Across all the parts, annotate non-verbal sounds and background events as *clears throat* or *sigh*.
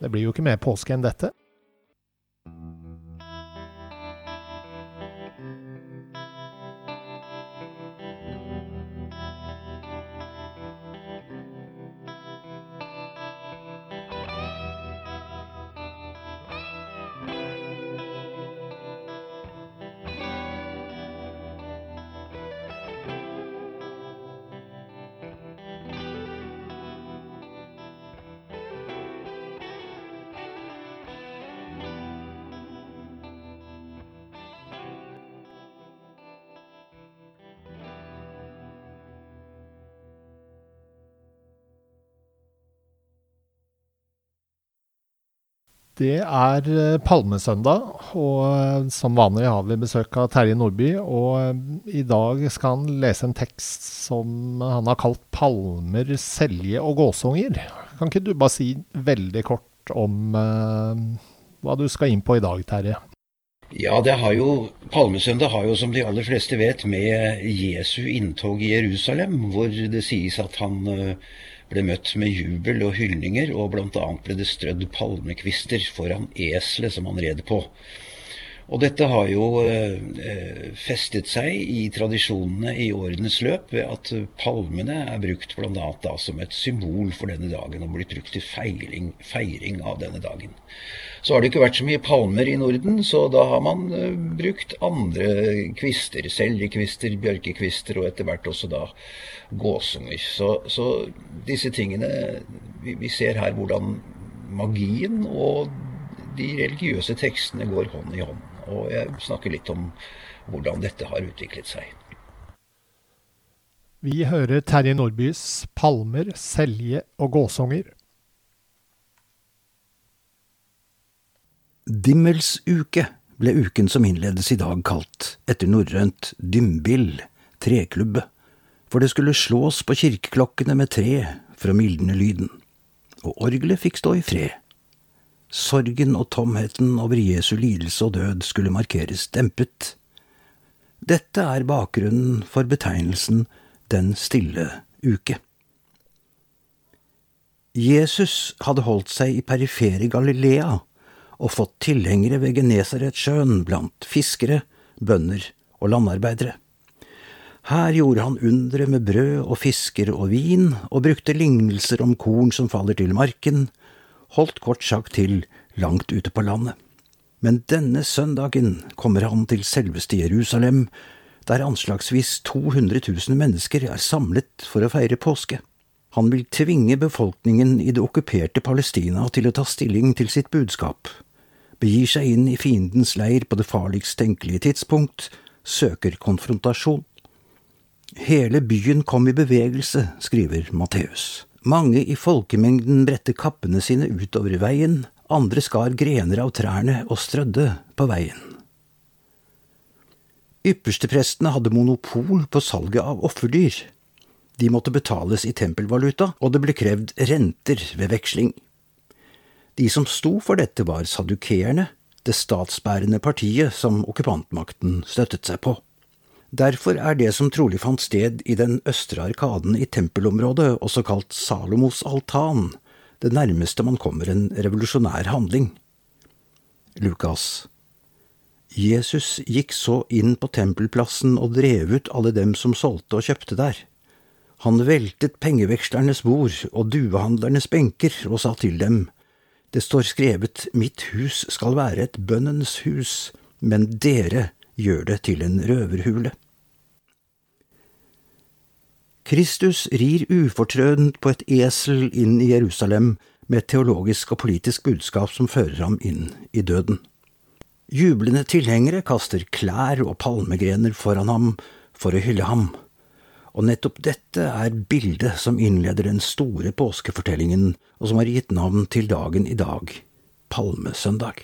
Det blir jo ikke mer påske enn dette. Det er eh, palmesøndag, og eh, som vanlig har vi besøk av Terje Nordby. Og eh, i dag skal han lese en tekst som han har kalt 'Palmer, selje og gåsunger'. Kan ikke du bare si veldig kort om eh, hva du skal inn på i dag, Terje? Ja, det har jo, Palmesøndag har jo, som de aller fleste vet, med Jesu inntog i Jerusalem, hvor det sies at han uh, ble møtt med jubel og hyldninger, og bl.a. ble det strødd palmekvister foran eselet som han red på. Og dette har jo eh, festet seg i tradisjonene i årenes løp ved at palmene er brukt bl.a. som et symbol for denne dagen, og blitt brukt til feiring, feiring av denne dagen. Så har det ikke vært så mye palmer i Norden, så da har man eh, brukt andre kvister. Seljekvister, bjørkekvister og etter hvert også da gåsunger. Så, så disse tingene vi, vi, ser her hvordan magien og de religiøse tekstene går hånd i hånd. Og jeg snakker litt om hvordan dette har utviklet seg. Vi hører Terje Nordbys 'Palmer, selje og gåsunger'. Dimmelsuke ble uken som innledes i dag kalt, etter norrønt dymbill, treklubbe, for det skulle slås på kirkeklokkene med tre for å mildne lyden, og orgelet fikk stå i fred. Sorgen og tomheten over Jesu lidelse og død skulle markeres dempet. Dette er bakgrunnen for betegnelsen Den stille uke. Jesus hadde holdt seg i perifere Galilea og fått tilhengere ved Genesaretsjøen blant fiskere, bønder og landarbeidere. Her gjorde han undre med brød og fisker og vin, og brukte lignelser om korn som faller til marken, holdt kort sagt til langt ute på landet. Men denne søndagen kommer han til selveste Jerusalem, der anslagsvis 200 000 mennesker er samlet for å feire påske. Han vil tvinge befolkningen i det okkuperte Palestina til å ta stilling til sitt budskap, begir seg inn i fiendens leir på det farligst tenkelige tidspunkt, søker konfrontasjon. Hele byen kom i bevegelse, skriver Matteus. Mange i folkemengden bredte kappene sine utover veien, andre skar grener av trærne og strødde på veien. Yppersteprestene hadde monopol på salget av offerdyr. De måtte betales i tempelvaluta, og det ble krevd renter ved veksling. De som sto for dette, var sadukeerne, det statsbærende partiet som okkupantmakten støttet seg på. Derfor er det som trolig fant sted i den østre arkaden i tempelområdet, også kalt Salomos altan, det nærmeste man kommer en revolusjonær handling. Lukas Jesus gikk så inn på tempelplassen og drev ut alle dem som solgte og kjøpte der. Han veltet pengevekslernes bord og duehandlernes benker og sa til dem, det står skrevet Mitt hus skal være et bønnens hus, men dere gjør det til en røverhule. Kristus rir ufortrødent på et esel inn i Jerusalem med et teologisk og politisk budskap som fører ham inn i døden. Jublende tilhengere kaster klær og palmegrener foran ham for å hylle ham, Og nettopp dette er bildet som innleder den store påskefortellingen, og som har gitt navn til dagen i dag, palmesøndag.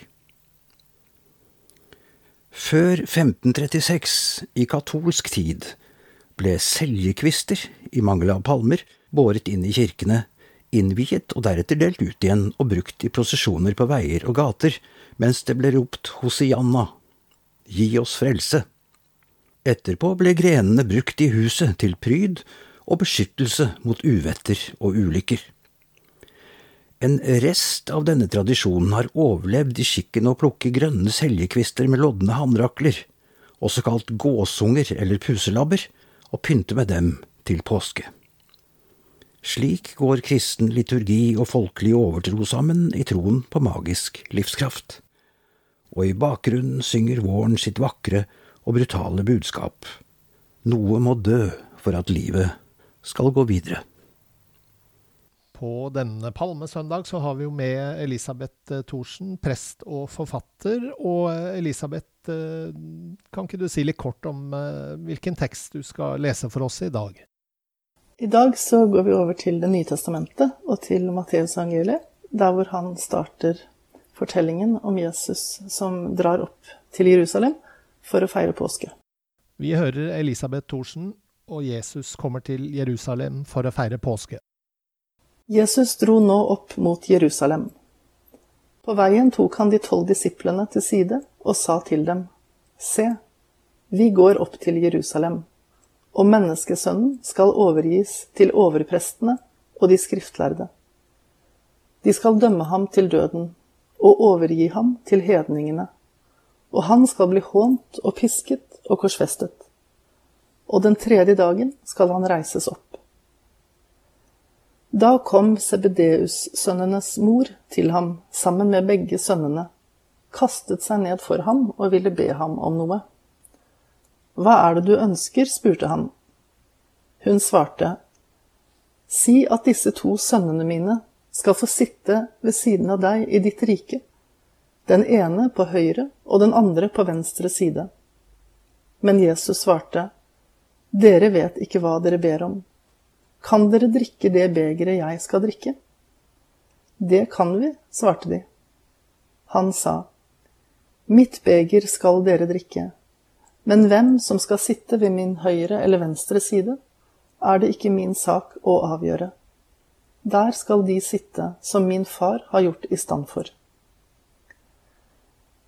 Før 1536, i katolsk tid, ble seljekvister, i mangel av palmer, båret inn i kirkene, innviet og deretter delt ut igjen og brukt i prosesjoner på veier og gater, mens det ble ropt Hosianna, gi oss frelse. Etterpå ble grenene brukt i huset til pryd og beskyttelse mot uvetter og ulykker. En rest av denne tradisjonen har overlevd i skikken å plukke grønne seljekvister med lodne hamrakler, også kalt gåsunger eller puselabber, og pynte med dem til påske. Slik går kristen liturgi og folkelig overtro sammen i troen på magisk livskraft. Og i bakgrunnen synger våren sitt vakre og brutale budskap. Noe må dø for at livet skal gå videre. På denne palmesøndag så har vi jo med Elisabeth eh, Thorsen, prest og forfatter. Og eh, Elisabeth, eh, kan ikke du si litt kort om hvilken tekst du skal lese for oss i dag? I dag så går vi over til Det nye testamentet og til Matteusevangeliet, der hvor han starter fortellingen om Jesus som drar opp til Jerusalem for å feire påske. Vi hører Elisabeth Thorsen, og Jesus kommer til Jerusalem for å feire påske. Jesus dro nå opp mot Jerusalem. På veien tok han de tolv disiplene til side og sa til dem, Se, vi går opp til Jerusalem, og menneskesønnen skal overgis til overprestene og de skriftlærde. De skal dømme ham til døden og overgi ham til hedningene og han skal bli hånt og pisket og korsfestet. Og den tredje dagen skal han reises opp. Da kom Sebedeus-sønnenes mor til ham sammen med begge sønnene, kastet seg ned for ham og ville be ham om noe. Hva er det du ønsker? spurte han. Hun svarte, Si at disse to sønnene mine skal få sitte ved siden av deg i ditt rike den ene på høyre og den andre på venstre side. Men Jesus svarte, Dere vet ikke hva dere ber om. Kan dere drikke det begeret jeg skal drikke? Det kan vi, svarte de. Han sa, Mitt beger skal dere drikke, men hvem som skal sitte ved min høyre eller venstre side, er det ikke min sak å avgjøre. Der skal de sitte som min far har gjort i stand for.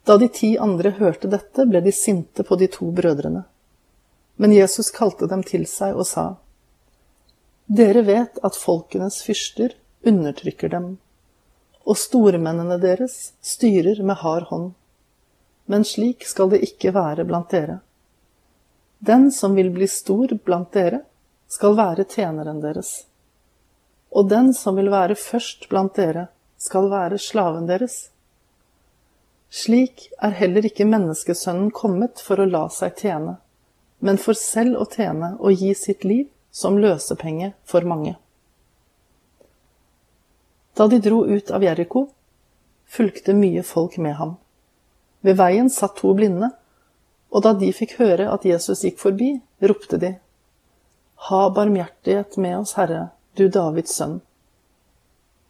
Da de ti andre hørte dette, ble de sinte på de to brødrene. Men Jesus kalte dem til seg og sa, Dere vet at folkenes fyrster undertrykker dem, og stormennene deres styrer med hard hånd. Men slik skal det ikke være blant dere. Den som vil bli stor blant dere, skal være tjeneren deres. Og den som vil være først blant dere, skal være slaven deres. Slik er heller ikke menneskesønnen kommet for å la seg tjene, men for selv å tjene og gi sitt liv som løsepenge for mange. Da de dro ut av Jeriko, fulgte mye folk med ham. Ved veien satt to blinde, og da de fikk høre at Jesus gikk forbi, ropte de, Ha barmhjertighet med oss, Herre, du Davids sønn.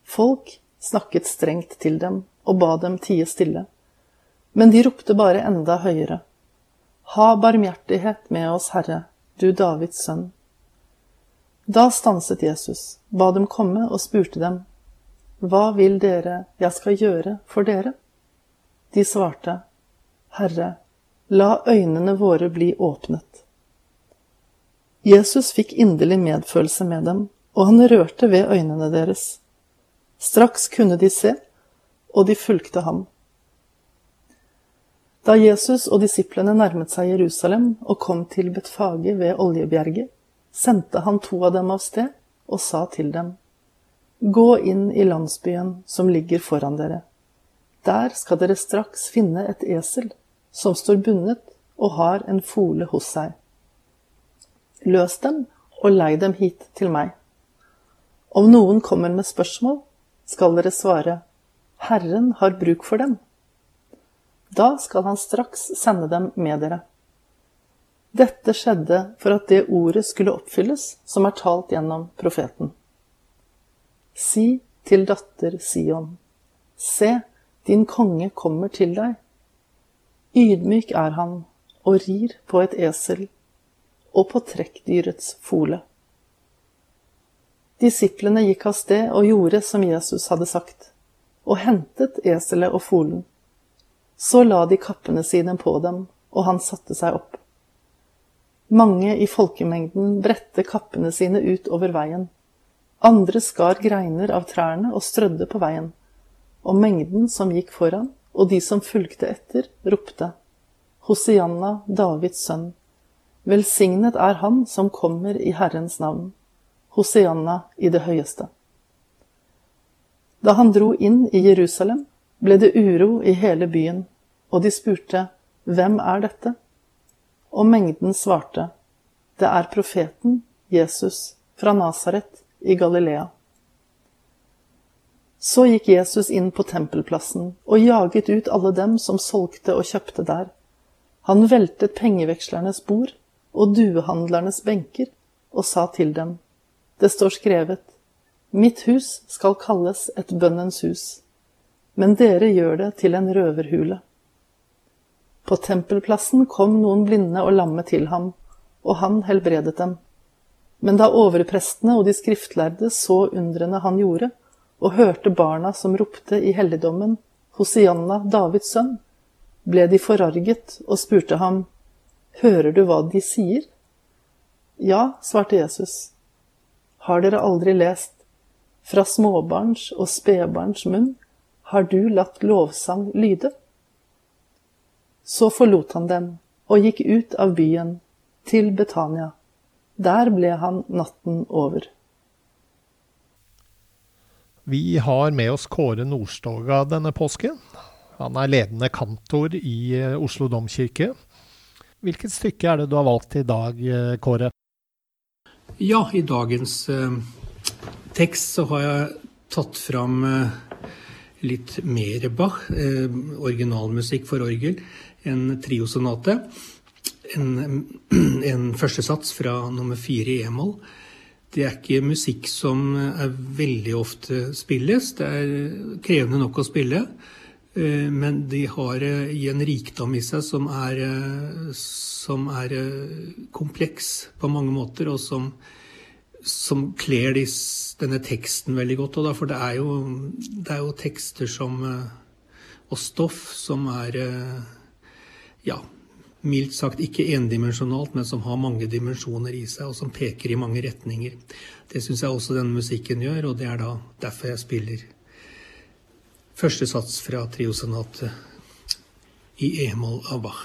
Folk snakket strengt til dem og ba dem tie stille. Men de ropte bare enda høyere. Ha barmhjertighet med oss, Herre, du Davids sønn. Da stanset Jesus, ba dem komme og spurte dem, Hva vil dere jeg skal gjøre for dere? De svarte, Herre, la øynene våre bli åpnet. Jesus fikk inderlig medfølelse med dem, og han rørte ved øynene deres. Straks kunne de se, og de fulgte ham. Da Jesus og disiplene nærmet seg Jerusalem og kom til Betfage ved Oljebjerget, sendte han to av dem av sted og sa til dem, Gå inn i landsbyen som ligger foran dere. Der skal dere straks finne et esel som står bundet og har en fole hos seg. Løs dem og lei dem hit til meg. Om noen kommer med spørsmål, skal dere svare, Herren har bruk for dem da skal han straks sende dem med dere. Dette skjedde for at det ordet skulle oppfylles som er talt gjennom profeten. Si til datter Sion, se, din konge kommer til deg. Ydmyk er han og rir på et esel og på trekkdyrets fole. Disiplene gikk av sted og gjorde som Jesus hadde sagt, og hentet eselet og folen. Så la de kappene sine på dem, og han satte seg opp. Mange i folkemengden bredte kappene sine ut over veien. Andre skar greiner av trærne og strødde på veien. Og mengden som gikk foran, og de som fulgte etter, ropte, Hosianna, Davids sønn. Velsignet er han som kommer i Herrens navn. Hosianna i det høyeste. Da han dro inn i Jerusalem, ble det uro i hele byen, og de spurte, Hvem er dette? Og mengden svarte, Det er profeten Jesus fra Nasaret i Galilea. Så gikk Jesus inn på tempelplassen og jaget ut alle dem som solgte og kjøpte der. Han veltet pengevekslernes bord og duehandlernes benker og sa til dem, Det står skrevet, Mitt hus skal kalles et bønnens hus, men dere gjør det til en røverhule. På tempelplassen kom noen blinde og lamme til ham, og han helbredet dem. Men da overprestene og de skriftlærde så undrene han gjorde, og hørte barna som ropte i helligdommen, Hosianna, Davids sønn, ble de forarget og spurte ham, Hører du hva de sier? Ja, svarte Jesus. Har dere aldri lest, fra småbarns og spedbarns munn har du latt lovsang lyde? Så forlot han dem og gikk ut av byen, til Betania. Der ble han natten over. Vi har med oss Kåre Nordstoga denne påsken. Han er ledende kantor i eh, Oslo domkirke. Hvilket stykke er det du har valgt i dag, eh, Kåre? Ja, i dagens eh, tekst så har jeg tatt fram eh, litt mer Bach, eh, originalmusikk for orgel en triosonate. En, *clears throat* en førstesats fra nummer fire i e-moll. Det er ikke musikk som er veldig ofte spilles. Det er krevende nok å spille. Eh, men de har i en rikdom i seg som er, eh, som er kompleks på mange måter, og som, som kler denne teksten veldig godt. Da, for det er, jo, det er jo tekster som, og stoff som er ja, mildt sagt ikke endimensjonalt, men som har mange dimensjoner i seg, og som peker i mange retninger. Det syns jeg også denne musikken gjør, og det er da derfor jeg spiller første sats fra triosonatet i e-moll av Bach.